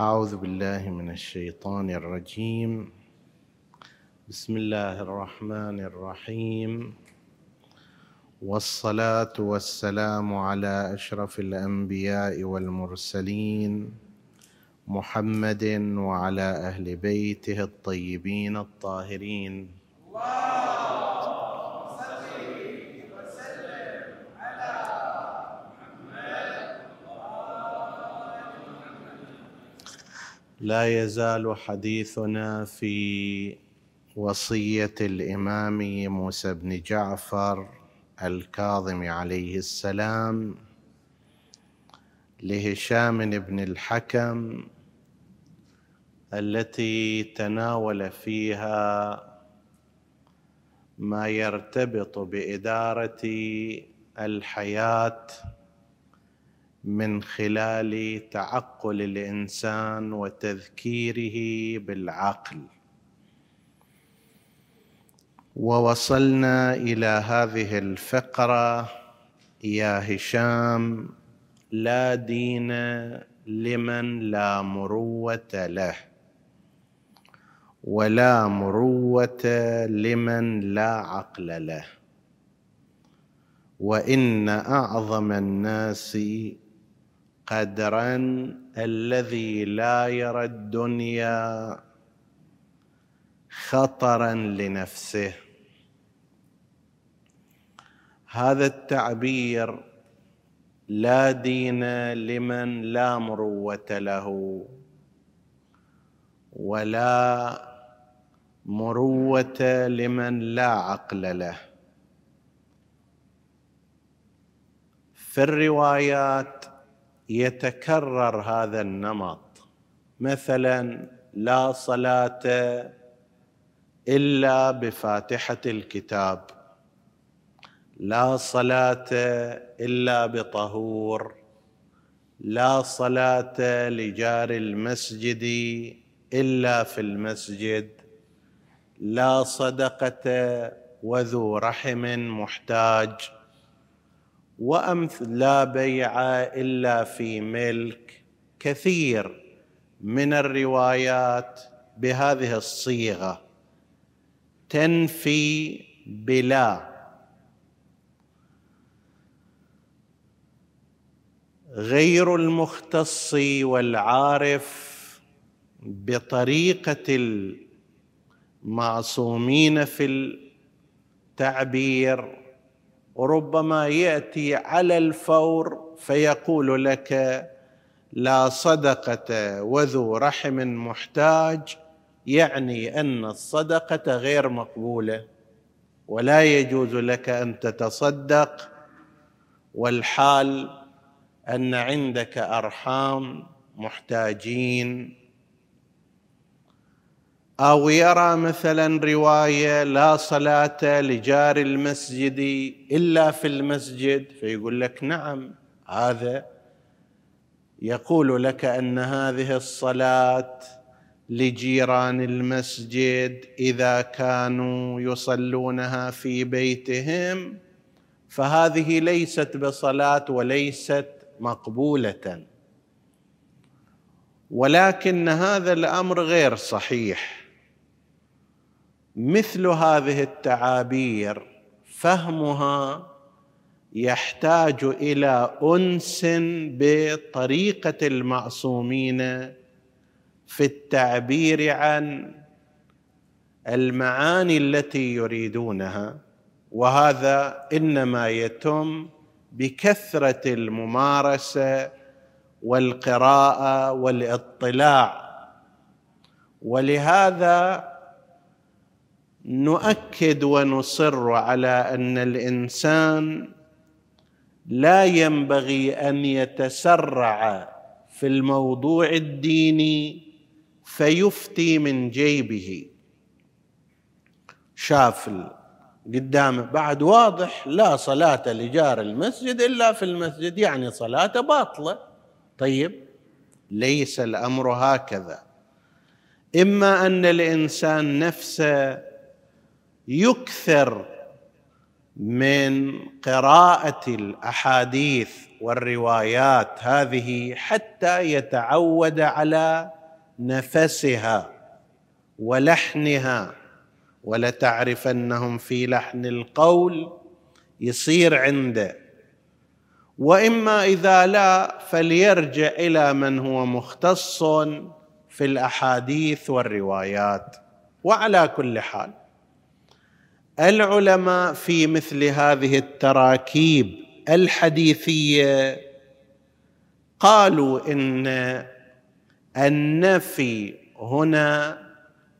أعوذ بالله من الشيطان الرجيم. بسم الله الرحمن الرحيم. والصلاة والسلام على أشرف الأنبياء والمرسلين محمد وعلى أهل بيته الطيبين الطاهرين. لا يزال حديثنا في وصية الإمام موسى بن جعفر الكاظم عليه السلام لهشام بن الحكم التي تناول فيها ما يرتبط بإدارة الحياة من خلال تعقل الإنسان وتذكيره بالعقل. ووصلنا إلى هذه الفقرة يا هشام لا دين لمن لا مروة له. ولا مروة لمن لا عقل له. وإن أعظم الناس قدرا الذي لا يرى الدنيا خطرا لنفسه. هذا التعبير لا دين لمن لا مروة له ولا مروة لمن لا عقل له. في الروايات يتكرر هذا النمط. مثلا لا صلاة إلا بفاتحة الكتاب. لا صلاة إلا بطهور. لا صلاة لجار المسجد إلا في المسجد. لا صدقة وذو رحم محتاج. وامثل لا بيع إلا في ملك كثير من الروايات بهذه الصيغة تنفي بلا. غير المختص والعارف بطريقة المعصومين في التعبير وربما يأتي على الفور فيقول لك لا صدقة وذو رحم محتاج يعني أن الصدقة غير مقبولة ولا يجوز لك أن تتصدق والحال أن عندك أرحام محتاجين. أو يرى مثلا رواية لا صلاة لجار المسجد إلا في المسجد فيقول لك نعم هذا يقول لك أن هذه الصلاة لجيران المسجد إذا كانوا يصلونها في بيتهم فهذه ليست بصلاة وليست مقبولة. ولكن هذا الأمر غير صحيح. مثل هذه التعابير فهمها يحتاج إلى أنس بطريقة المعصومين في التعبير عن المعاني التي يريدونها وهذا إنما يتم بكثرة الممارسة والقراءة والإطلاع. ولهذا نؤكد ونصر على أن الإنسان لا ينبغي أن يتسرع في الموضوع الديني فيفتي من جيبه. شاف قدامه بعد واضح لا صلاة لجار المسجد إلا في المسجد يعني صلاة باطلة. طيب ليس الأمر هكذا. إما أن الإنسان نفسه يكثر من قراءة الأحاديث والروايات هذه حتى يتعود على نفسها ولحنها. ولتعرفنهم في لحن القول يصير عنده وإما إذا لا فليرجع إلى من هو مختص في الأحاديث والروايات. وعلى كل حال العلماء في مثل هذه التراكيب الحديثية قالوا إن النفي هنا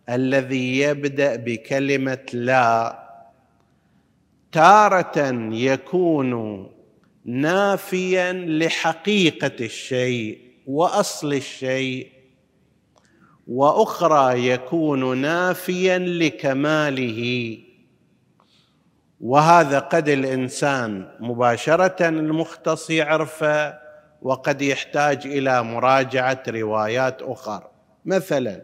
الذي يبدأ بكلمة لا تارة يكون نافيا لحقيقة الشيء وأصل الشيء وأخرى يكون نافيا لكماله. وهذا قد الإنسان مباشرة المختص يعرفه وقد يحتاج إلى مراجعة روايات أخرى مثلا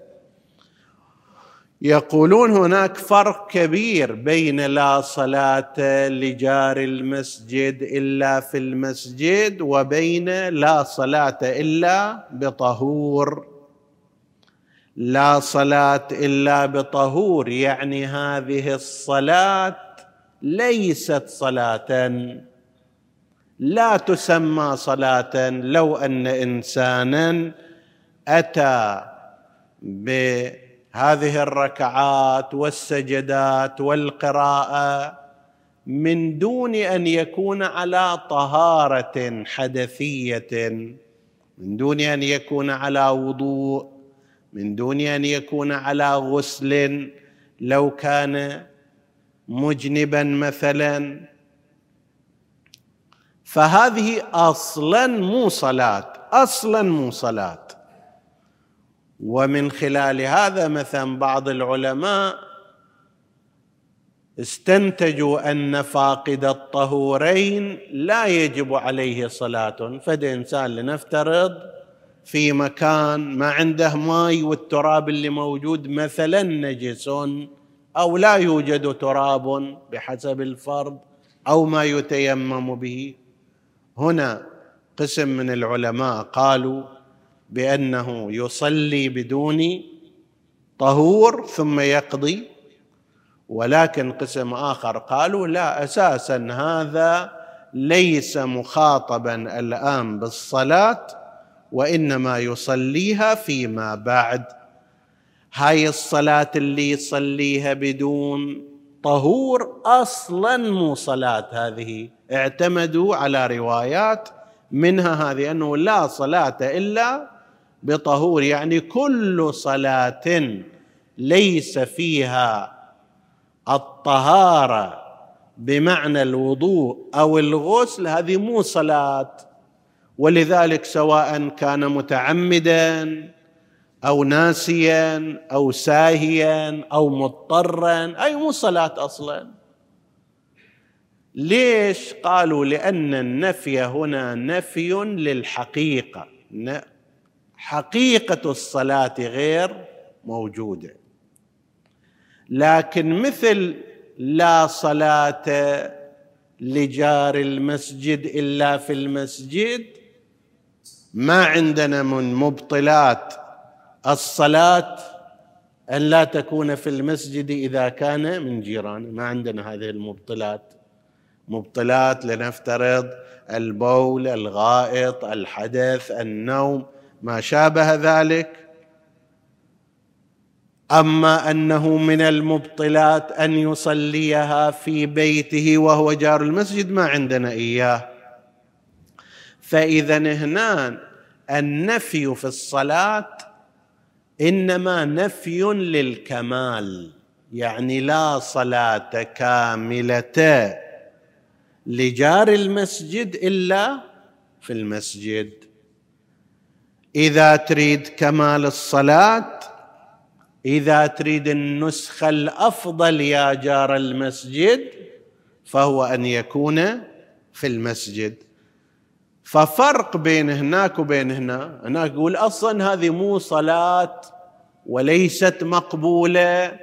يقولون هناك فرق كبير بين لا صلاة لجار المسجد إلا في المسجد وبين لا صلاة إلا بطهور. لا صلاة إلا بطهور يعني هذه الصلاة ليست صلاة. لا تسمى صلاة لو أن إنسانا أتى بهذه الركعات والسجدات والقراءة من دون أن يكون على طهارة حدثية من دون أن يكون على وضوء من دون أن يكون على غسل لو كان مجنبا مثلا. فهذه أصلا مو صلاة أصلا مو صلاة. ومن خلال هذا مثلا بعض العلماء استنتجوا أن فاقد الطهورين لا يجب عليه صلاة. فد إنسان لنفترض في مكان ما عنده ماء والتراب اللي موجود مثلا نجس. أو لا يوجد تراب بحسب الفرض أو ما يتيمم به. هنا قسم من العلماء قالوا بأنه يصلي بدون طهور ثم يقضي ولكن قسم آخر قالوا لا أساسا هذا ليس مخاطبا الآن بالصلاة وإنما يصليها فيما بعد. هاي الصلاة اللي يصليها بدون طهور أصلا مو صلاة هذه. اعتمدوا على روايات منها هذه أنه لا صلاة إلا بطهور يعني كل صلاة ليس فيها الطهارة بمعنى الوضوء أو الغسل هذه مو صلاة. ولذلك سواء كان متعمدا أو ناسيا أو ساهيا أو مضطرا. أي مو صلاة أصلا. ليش؟ قالوا لأن النفي هنا نفي للحقيقة. حقيقة الصلاة غير موجودة. لكن مثل لا صلاة لجار المسجد إلا في المسجد ما عندنا من مبطلات الصلاة أن لا تكون في المسجد إذا كان من جيرانه ما عندنا هذه المبطلات. مبطلات لنفترض البول الغائط الحدث النوم ما شابه ذلك. أما أنه من المبطلات أن يصليها في بيته وهو جار المسجد ما عندنا إياه. فإذا هنا النفي في الصلاة إنما نفي للكمال يعني لا صلاة كاملة. لجار المسجد إلا في المسجد. إذا تريد كمال الصلاة إذا تريد النسخه الأفضل يا جار المسجد فهو أن يكون في المسجد. ففرق بين هناك وبين هنا. هناك يقول أصلا هذه مو صلاة وليست مقبولة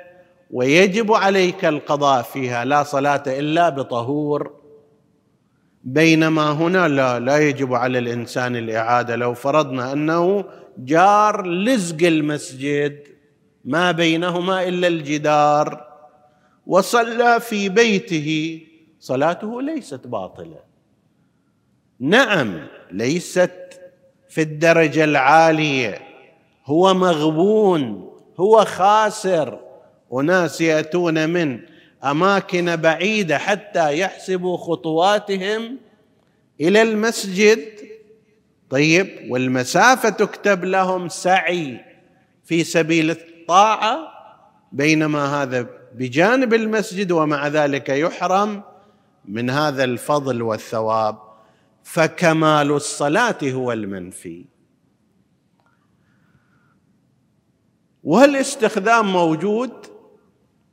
ويجب عليك القضاء فيها لا صلاة إلا بطهور. بينما هنا لا لا يجب على الإنسان الإعادة. لو فرضنا أنه جار لزق المسجد ما بينهما إلا الجدار وصلى في بيته صلاته ليست باطلة. نعم ليست في الدرجة العالية. هو مغبون هو خاسر. أناس يأتون من أماكن بعيدة حتى يحسبوا خطواتهم إلى المسجد. طيب والمسافة تكتب لهم سعي في سبيل الطاعة بينما هذا بجانب المسجد ومع ذلك يحرم من هذا الفضل والثواب. فكمال الصلاة هو المنفي. والاستخدام موجود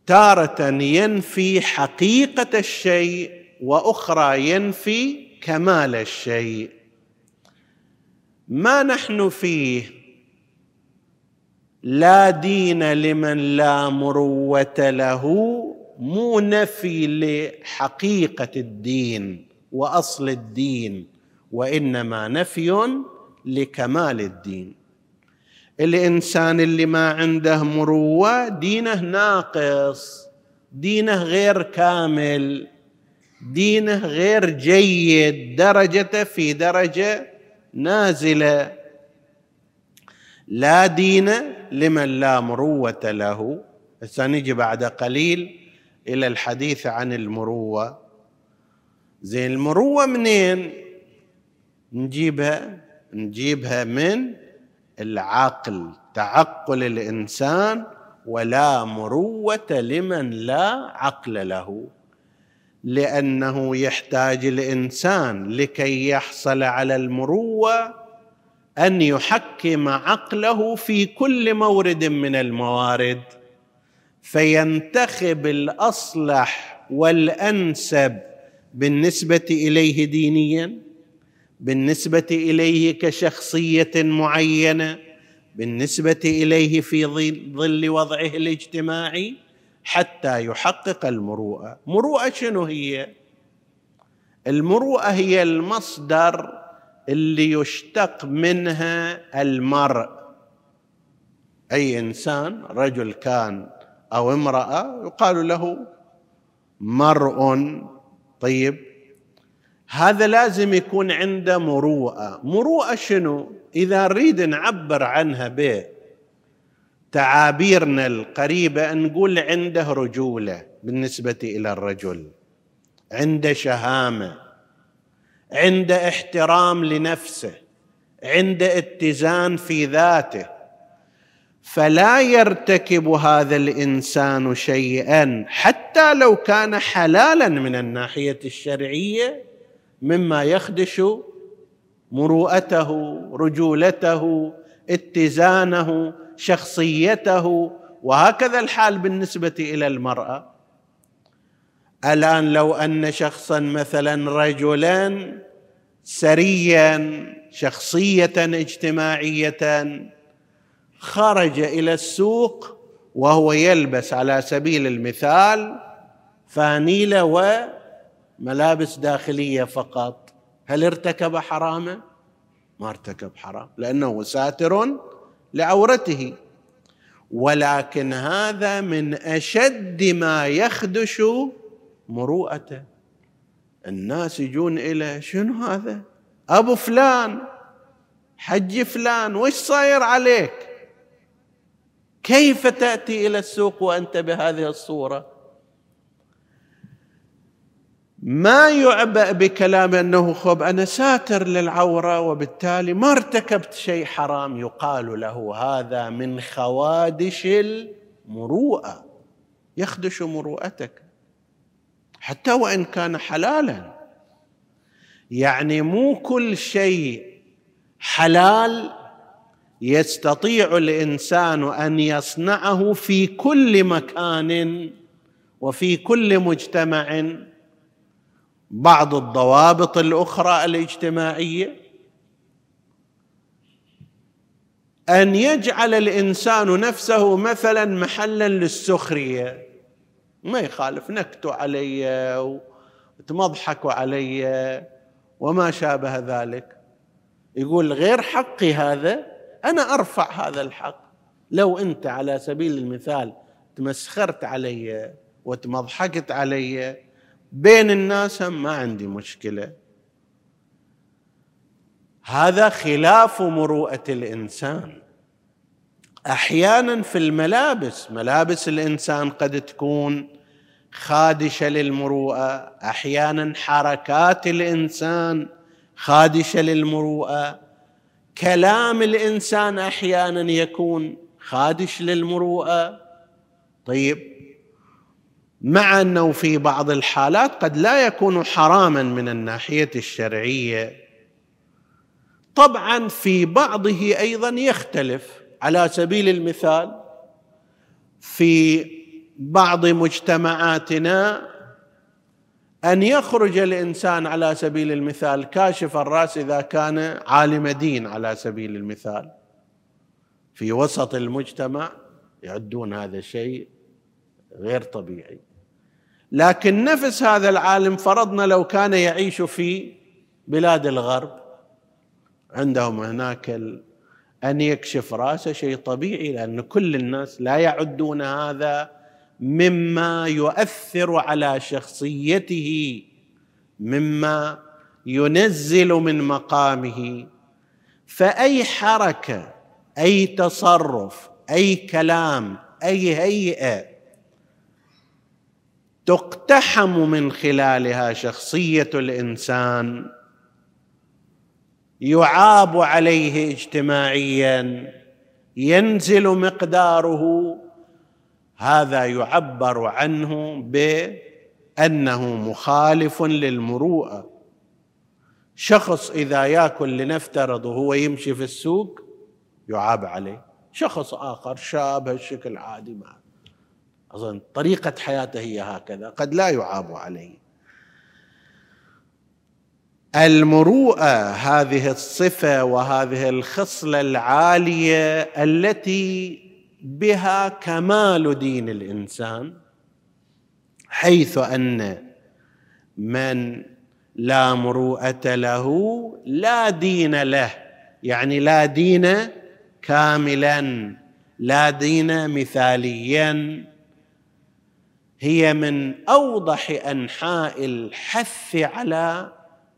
تارة ينفي حقيقة الشيء وأخرى ينفي كمال الشيء. ما نحن فيه؟ لا دين لمن لا مروة له مو نفي لحقيقة الدين. وأصل الدين وإنما نفي لكمال الدين. الإنسان اللي ما عنده مروة دينه ناقص دينه غير كامل دينه غير جيد درجته في درجة نازلة. لا دين لمن لا مروة له. سنجي بعد قليل إلى الحديث عن المروة. زين المروة منين؟ نجيبها نجيبها من العقل تعقل الإنسان ولا مروة لمن لا عقل له. لأنه يحتاج الإنسان لكي يحصل على المروة أن يحكم عقله في كل مورد من الموارد فينتخب الأصلح والأنسب بالنسبة إليه دينيا بالنسبة إليه كشخصية معينة بالنسبة إليه في ظل وضعه الاجتماعي حتى يحقق المروءة. مروءة شنو هي؟ المروءة هي المصدر اللي يشتق منها المرء. أي إنسان رجل كان أو امرأة يقال له مرء طيب هذا لازم يكون عنده مروءة. مروءة شنو؟ إذا نريد نعبر عنها بتعابيرنا القريبة نقول عنده رجولة بالنسبة إلى الرجل. عنده شهامة. عنده احترام لنفسه. عنده اتزان في ذاته. فلا يرتكب هذا الإنسان شيئا. حتى لو كان حلالا من الناحية الشرعية مما يخدش مروءته رجولته اتزانه شخصيته. وهكذا الحال بالنسبة إلى المرأة. الآن لو أن شخصا مثلا رجلا سريا شخصية اجتماعية خرج إلى السوق وهو يلبس على سبيل المثال فانيلة ملابس داخلية فقط. هل ارتكب حراما ما ارتكب حرام لأنه ساتر لعورته. ولكن هذا من أشد ما يخدش مروءته. الناس يجون إلى شنو هذا؟ أبو فلان حج فلان وش صاير عليك؟ كيف تأتي إلى السوق وأنت بهذه الصورة؟ ما يعبأ بكلام أنه خب أنا ساتر للعورة وبالتالي ما ارتكبت شيء حرام يقال له هذا من خوادش المروءة. يخدش مروءتك حتى وإن كان حلالا. يعني مو كل شيء حلال يستطيع الإنسان أن يصنعه في كل مكان وفي كل مجتمع. بعض الضوابط الأخرى الاجتماعية. أن يجعل الإنسان نفسه مثلا محلا للسخرية. ما يخالف نكتوا علي وتمضحكوا علي وما شابه ذلك. يقول غير حقي هذا أنا أرفع هذا الحق. لو أنت على سبيل المثال تمسخرت علي وتمضحكت علي بين الناس ما عندي مشكلة. هذا خلاف مروءة الإنسان. أحيانا في الملابس ملابس الإنسان قد تكون خادشة للمروءة. أحيانا حركات الإنسان خادشة للمروءة. كلام الإنسان أحيانا يكون خادش للمروءة. طيب مع أنه في بعض الحالات قد لا يكون حراما من الناحية الشرعية طبعا في بعضه أيضا يختلف. على سبيل المثال في بعض مجتمعاتنا أن يخرج الإنسان على سبيل المثال كاشف الرأس إذا كان عالم دين على سبيل المثال. في وسط المجتمع يعدون هذا الشيء غير طبيعي. لكن نفس هذا العالم فرضنا لو كان يعيش في بلاد الغرب عندهم هناك أن يكشف رأسه شيء طبيعي لأن كل الناس لا يعدون هذا مما يؤثر على شخصيته مما ينزل من مقامه. فأي حركة أي تصرف أي كلام أي هيئة تقتحم من خلالها شخصية الإنسان يعاب عليه اجتماعيا ينزل مقداره هذا يعبر عنه بأنه مخالف للمروءة. شخص إذا يأكل لنفترض وهو يمشي في السوق يعاب عليه. شخص آخر شاب هالشكل عادي ما. أظن طريقة حياته هي هكذا قد لا يعاب عليه. المروءة هذه الصفة وهذه الخصلة العالية التي بها كمال دين الإنسان حيث أن من لا مروءة له لا دين له يعني لا دين كاملا لا دين مثاليا. هي من أوضح أنحاء الحث على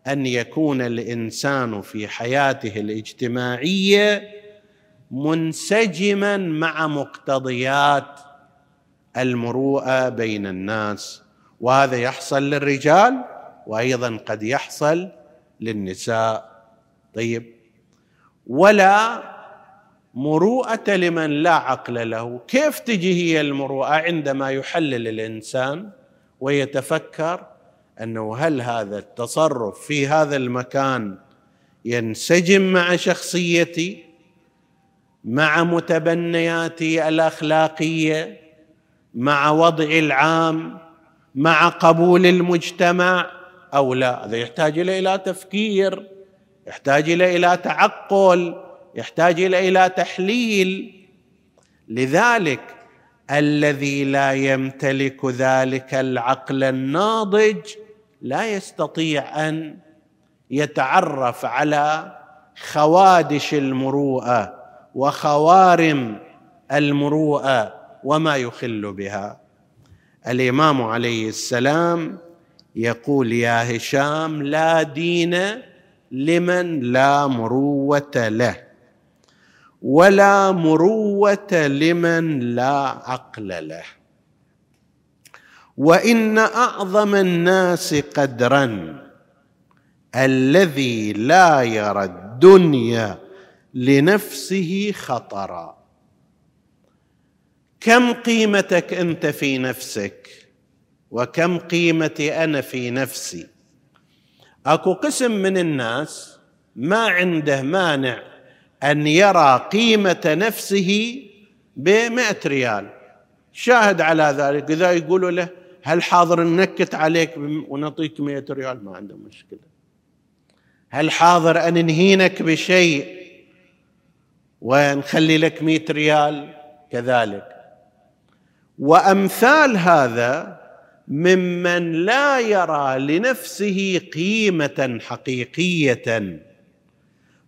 أن يكون الإنسان في حياته الاجتماعية منسجما مع مقتضيات المروءة بين الناس. وهذا يحصل للرجال وأيضا قد يحصل للنساء. طيب ولا مروءة لمن لا عقل له. كيف تجي هي المروءة عندما يحلل الإنسان ويتفكر أنه هل هذا التصرف في هذا المكان ينسجم مع شخصيتي مع متبنياتي الأخلاقية مع وضعي العام مع قبول المجتمع أو لا؟ هذا يحتاج إلى تفكير يحتاج إلى تعقل يحتاج إلى تحليل. لذلك الذي لا يمتلك ذلك العقل الناضج لا يستطيع أن يتعرف على خوادش المروءة. وخوارم المروءة وما يخل بها. الإمام عليه السلام يقول يا هشام لا دين لمن لا مروه له ولا مروه لمن لا عقل له. وإن أعظم الناس قدرا الذي لا يرى الدنيا لنفسه خطرا. كم قيمتك أنت في نفسك؟ وكم قيمتي أنا في نفسي؟ أكو قسم من الناس ما عنده مانع أن يرى قيمة نفسه بمئة ريال. شاهد على ذلك. إذا يقولوا له هل حاضر ننكت عليك ونعطيك مئة ريال؟ ما عنده مشكلة. هل حاضر أن نهينك بشيء؟ ونخلي لك مئة ريال؟ كذلك. وأمثال هذا ممن لا يرى لنفسه قيمة حقيقية.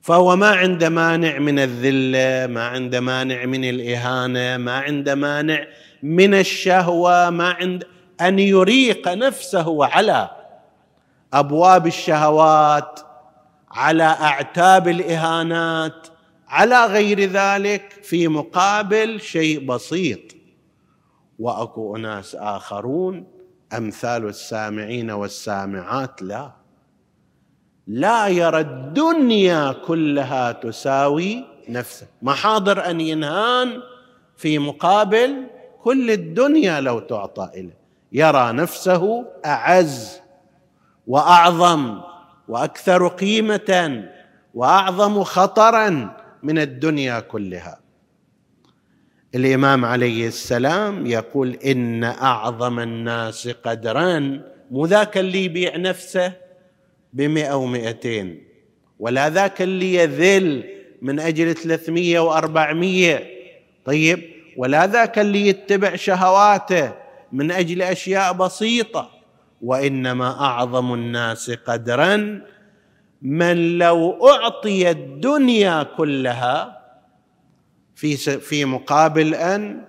فهو ما عنده مانع من الذلة ما عنده مانع من الإهانة ما عنده مانع من الشهوة ما عند أن يريق نفسه على أبواب الشهوات على أعتاب الإهانات على غير ذلك في مقابل شيء بسيط. وأكو أناس آخرون أمثال السامعين والسامعات لا. لا يرى الدنيا كلها تساوي نفسه. محاضر أن ينهان في مقابل كل الدنيا لو تعطى إليه. يرى نفسه أعز وأعظم وأكثر قيمة وأعظم خطرا. من الدنيا كلها. الإمام عليه السلام يقول إن أعظم الناس قدرا مو ذاك اللي يبيع نفسه بمئة ومئتين ولا ذاك اللي يذل من أجل ثلاثمية وأربعمية طيب؟ ولا ذاك اللي يتبع شهواته من أجل أشياء بسيطة وإنما أعظم الناس قدرا من لو أعطي الدنيا كلها في في مقابل أن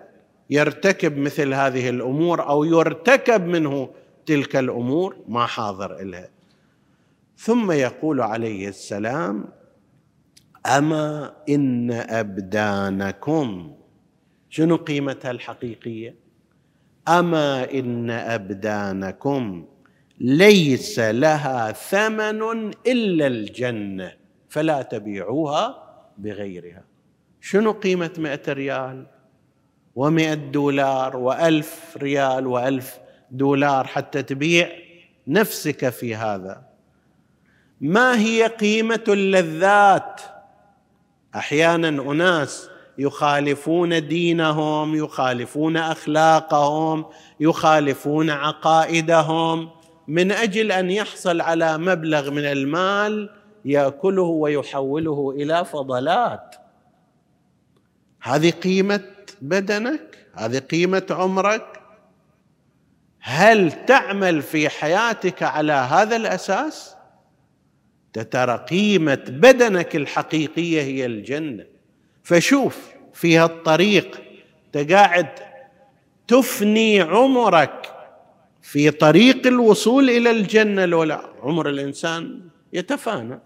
يرتكب مثل هذه الأمور أو يرتكب منه تلك الأمور ما حاضر الها ثم يقول عليه السلام أما إن أبدانكم شنو قيمتها الحقيقية؟ أما إن أبدانكم ليس لها ثمن إلا الجنة فلا تبيعوها بغيرها. شنو قيمة مئة ريال؟ ومئة دولار؟ وألف ريال؟ وألف دولار حتى تبيع؟ نفسك في هذا. ما هي قيمة اللذات؟ أحيانا أناس يخالفون دينهم يخالفون أخلاقهم يخالفون عقائدهم. من أجل أن يحصل على مبلغ من المال يأكله ويحوله إلى فضلات. هذه قيمة بدنك؟ هذه قيمة عمرك؟ هل تعمل في حياتك على هذا الأساس؟ ترى قيمة بدنك الحقيقية هي الجنة. فشوف في هالطريق تقاعد تفني عمرك في طريق الوصول إلى الجنة لولا عمر الإنسان يتفانى.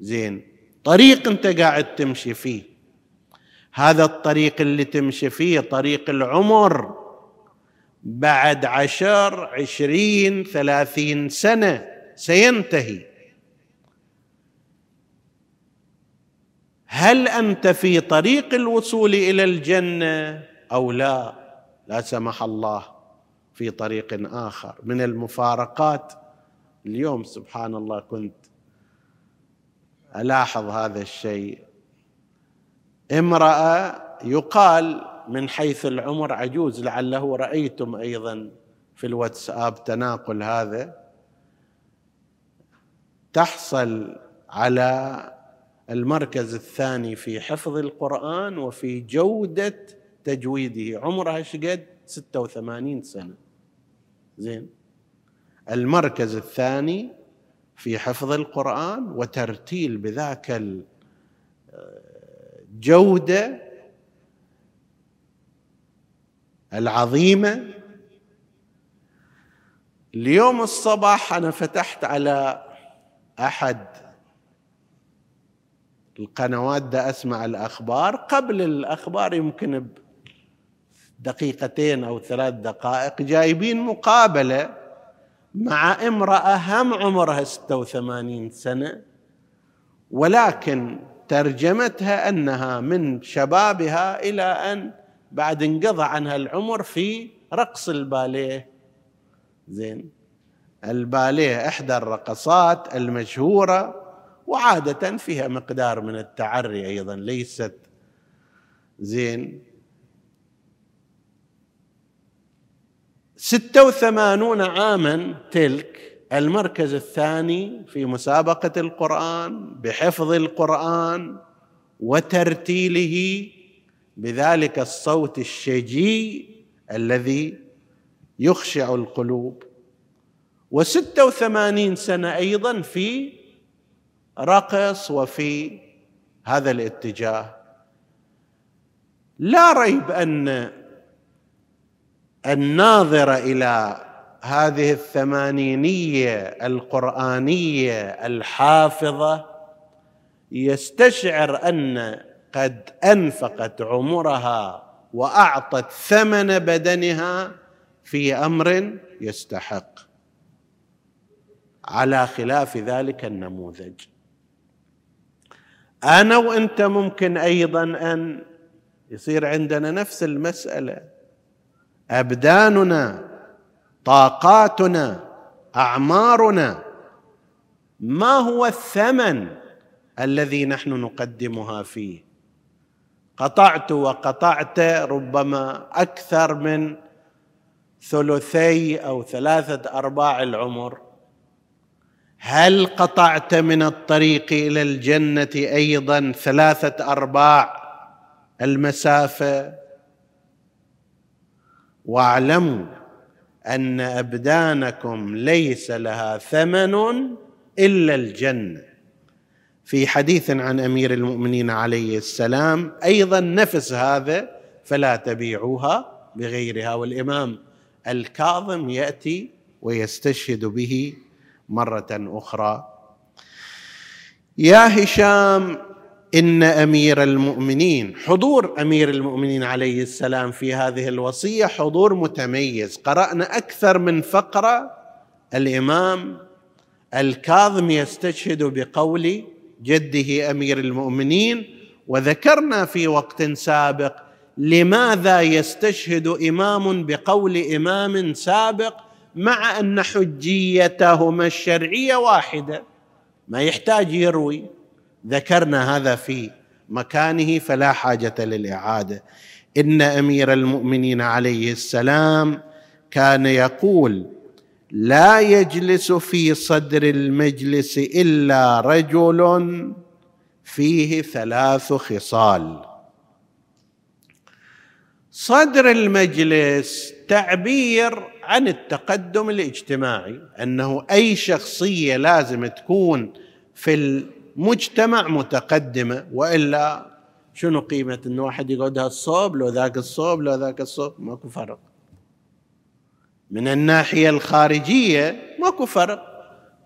زين طريق أنت قاعد تمشي فيه. هذا الطريق اللي تمشي فيه طريق العمر بعد عشر عشرين ثلاثين سنة سينتهي. هل أنت في طريق الوصول إلى الجنة أو لا؟ لا سمح الله. في طريق آخر. من المفارقات اليوم سبحان الله كنت ألاحظ هذا الشيء. امرأة يقال من حيث العمر عجوز لعله رأيتم أيضا في الواتساب تناقل هذا. تحصل على المركز الثاني في حفظ القرآن وفي جودة تجويده. عمرها شقد 86 سنة. زين. المركز الثاني في حفظ القرآن وترتيل بذاك الجوده العظيمة. اليوم الصباح أنا فتحت على أحد القنوات دا أسمع الأخبار. قبل الأخبار يمكن بدقيقتين أو ثلاث دقائق جايبين مقابلة مع امرأة هم عمرها 86 سنة ولكن ترجمتها أنها من شبابها إلى أن بعد انقضى عنها العمر في رقص الباليه. زين. الباليه إحدى الرقصات المشهورة وعادة فيها مقدار من التعري أيضا ليست. زين. ستة وثمانون عاما تلك المركز الثاني في مسابقة القرآن بحفظ القرآن وترتيله بذلك الصوت الشجي الذي يخشع القلوب. وستة وثمانين سنة أيضا في رقص وفي هذا الاتجاه. لا ريب أن الناظر إلى هذه الثمانينية القرآنية الحافظة يستشعر أن قد أنفقت عمرها وأعطت ثمن بدنها في أمر يستحق. على خلاف ذلك النموذج. أنا وأنت ممكن أيضا أن يصير عندنا نفس المسألة. أبداننا طاقاتنا أعمارنا. ما هو الثمن الذي نحن نقدمها فيه؟ قطعت وقطعت ربما أكثر من ثلثي أو ثلاثة أرباع العمر. هل قطعت من الطريق إلى الجنة أيضا ثلاثة أرباع المسافة؟ واعلموا أن أبدانكم ليس لها ثمن إلا الجنة. في حديث عن أمير المؤمنين عليه السلام أيضا نفس هذا فلا تبيعوها بغيرها. والإمام الكاظم يأتي ويستشهد به مرة أخرى. يا هشام إن أمير المؤمنين حضور أمير المؤمنين عليه السلام في هذه الوصية حضور متميز. قرأنا أكثر من فقرة الإمام الكاظم يستشهد بقول جده أمير المؤمنين وذكرنا في وقت سابق لماذا يستشهد إمام بقول إمام سابق مع أن حجيتهما الشرعية واحدة. ما يحتاج يروي. ذكرنا هذا في مكانه فلا حاجة للإعادة. إن أمير المؤمنين عليه السلام كان يقول لا يجلس في صدر المجلس إلا رجل فيه ثلاث خصال. صدر المجلس تعبير عن التقدم الاجتماعي أنه أي شخصية لازم تكون في المجتمع متقدمة وإلا شنو قيمة إنه واحد يقعد هالصوب لو ذاك الصوب لو ذاك الصوب ماكو فرق. من الناحية الخارجية ماكو فرق.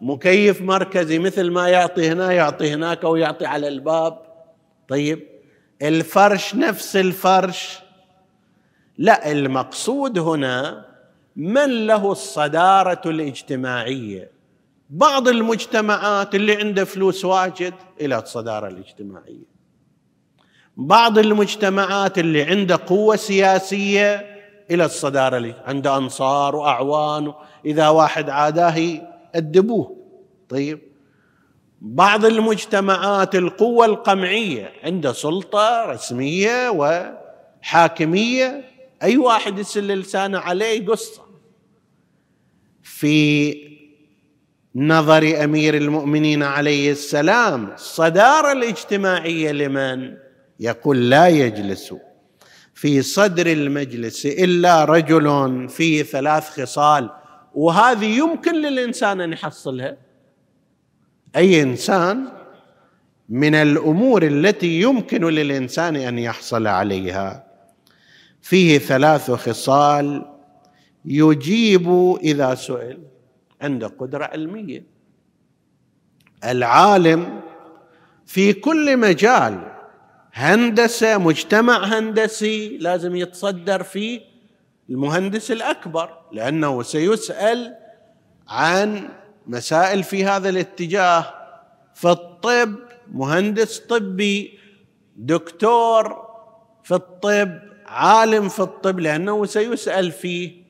مكيف مركزي مثل ما يعطي هنا يعطي هناك أو يعطي على الباب. طيب الفرش نفس الفرش. لا المقصود هنا من له الصدارة الاجتماعية. بعض المجتمعات اللي عنده فلوس واجد إلى الصدارة الاجتماعية. بعض المجتمعات اللي عنده قوة سياسية إلى الصدارة عنده أنصار وأعوان إذا واحد عاداه ادبوه طيب؟ بعض المجتمعات القوة القمعية عنده سلطة رسمية وحاكمية أي واحد يسل لسانه عليه قصه في نظر أمير المؤمنين عليه السلام الصداره الاجتماعية لمن؟ يقول لا يجلس في صدر المجلس إلا رجل فيه ثلاث خصال. وهذه يمكن للإنسان أن يحصلها؟ أي إنسان؟ من الأمور التي يمكن للإنسان أن يحصل عليها. فيه ثلاث خصال يجيب إذا سئل. عنده قدرة علمية. العالم في كل مجال هندسة مجتمع هندسي لازم يتصدر فيه المهندس الأكبر لأنه سيسأل عن مسائل في هذا الاتجاه. في الطب مهندس طبي دكتور في الطب عالم في الطب لأنه سيسأل فيه.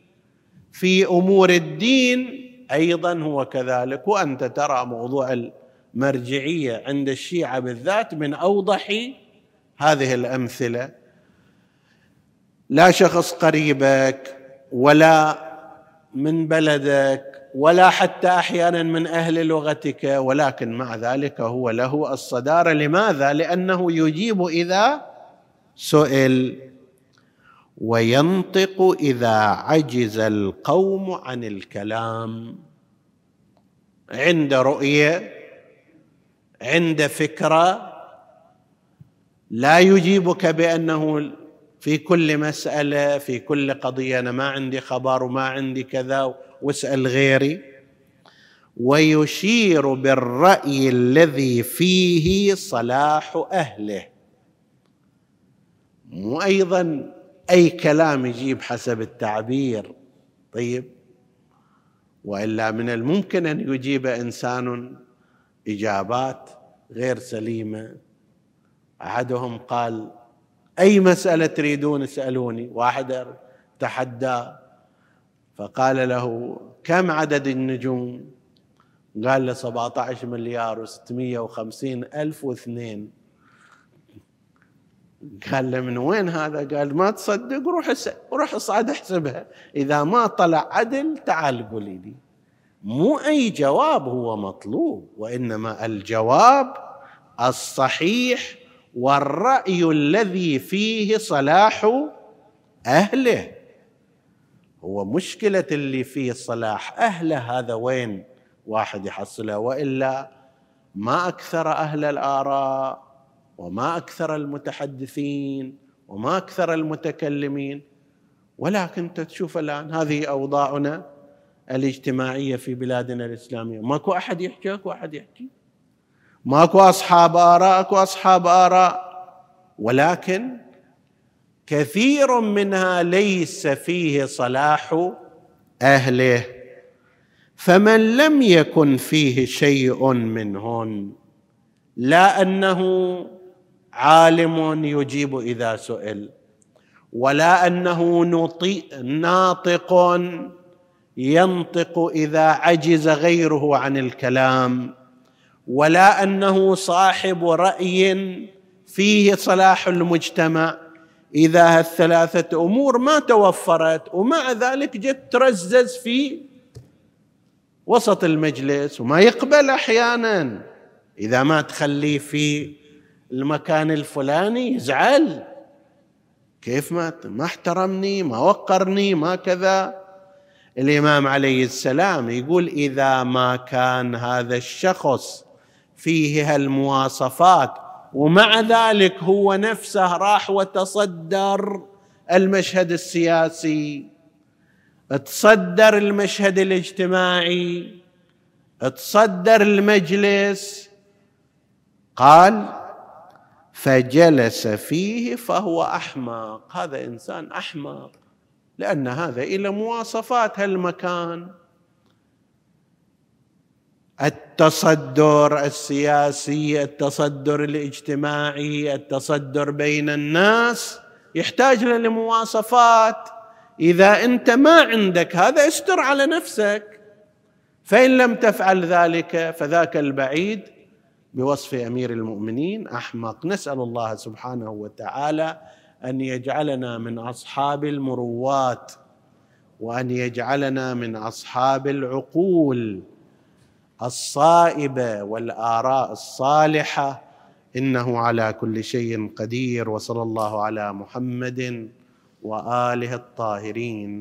في أمور الدين أيضا هو كذلك. وأنت ترى موضوع المرجعية عند الشيعة بالذات من أوضح هذه الأمثلة. لا شخص قريبك ولا من بلدك ولا حتى أحيانا من أهل لغتك ولكن مع ذلك هو له الصدارة. لماذا؟ لأنه يجيب إذا سئل. وينطق إذا عجز القوم عن الكلام. عند رؤية عند فكرة لا يجيبك بأنه في كل مسألة في كل قضية أنا ما عندي خبر وما عندي كذا واسأل غيري. ويشير بالرأي الذي فيه صلاح أهله. مو أيضا أي كلام يجيب حسب التعبير. طيب. وإلا من الممكن أن يجيب إنسان إجابات غير سليمة. أحدهم قال أي مسألة تريدون اسألوني؟ واحد تحدى. فقال له كم عدد النجوم؟ قال له 17 مليار و650 ألف واثنين. قال له من وين هذا؟ قال ما تصدق روح روح اصعد احسبها. إذا ما طلع عدل تعال قولي لي. مو أي جواب هو مطلوب وإنما الجواب الصحيح والرأي الذي فيه صلاح أهله. هو مشكلة اللي فيه صلاح أهله هذا وين واحد يحصله؟ وإلا ما أكثر أهل الآراء. وما أكثر المتحدثين وما أكثر المتكلمين. ولكن أنت تشوف الآن هذه أوضاعنا الاجتماعية في بلادنا الإسلامية. ماكو أحد يحكي أكو أحد يحكي. ماكو أصحاب آراء أكو أصحاب آراء. ولكن كثير منها ليس فيه صلاح أهله. فمن لم يكن فيه شيء منهن لا أنه عالم يجيب إذا سئل. ولا أنه ناطق ينطق إذا عجز غيره عن الكلام. ولا أنه صاحب رأي فيه صلاح المجتمع. إذا هالثلاثة أمور ما توفرت ومع ذلك جت ترزز في وسط المجلس وما يقبل أحيانا. إذا ما تخليه في المكان الفلاني يزعل. كيف ما ما احترمني ما وقرني ما كذا. الإمام عليه السلام يقول إذا ما كان هذا الشخص فيه هالمواصفات ومع ذلك هو نفسه راح وتصدر المشهد السياسي تصدر المشهد الاجتماعي تصدر المجلس قال فجلس فيه فهو أحمق. هذا إنسان أحمق لأن هذا إلى مواصفات هالمكان. التصدر السياسي التصدر الاجتماعي التصدر بين الناس يحتاج لمواصفات. إذا أنت ما عندك هذا استر على نفسك. فإن لم تفعل ذلك فذاك البعيد بوصف أمير المؤمنين أحمق. نسأل الله سبحانه وتعالى أن يجعلنا من أصحاب المروات وأن يجعلنا من أصحاب العقول الصائبة والآراء الصالحة. إنه على كل شيء قدير وصلى الله على محمد وآله الطاهرين.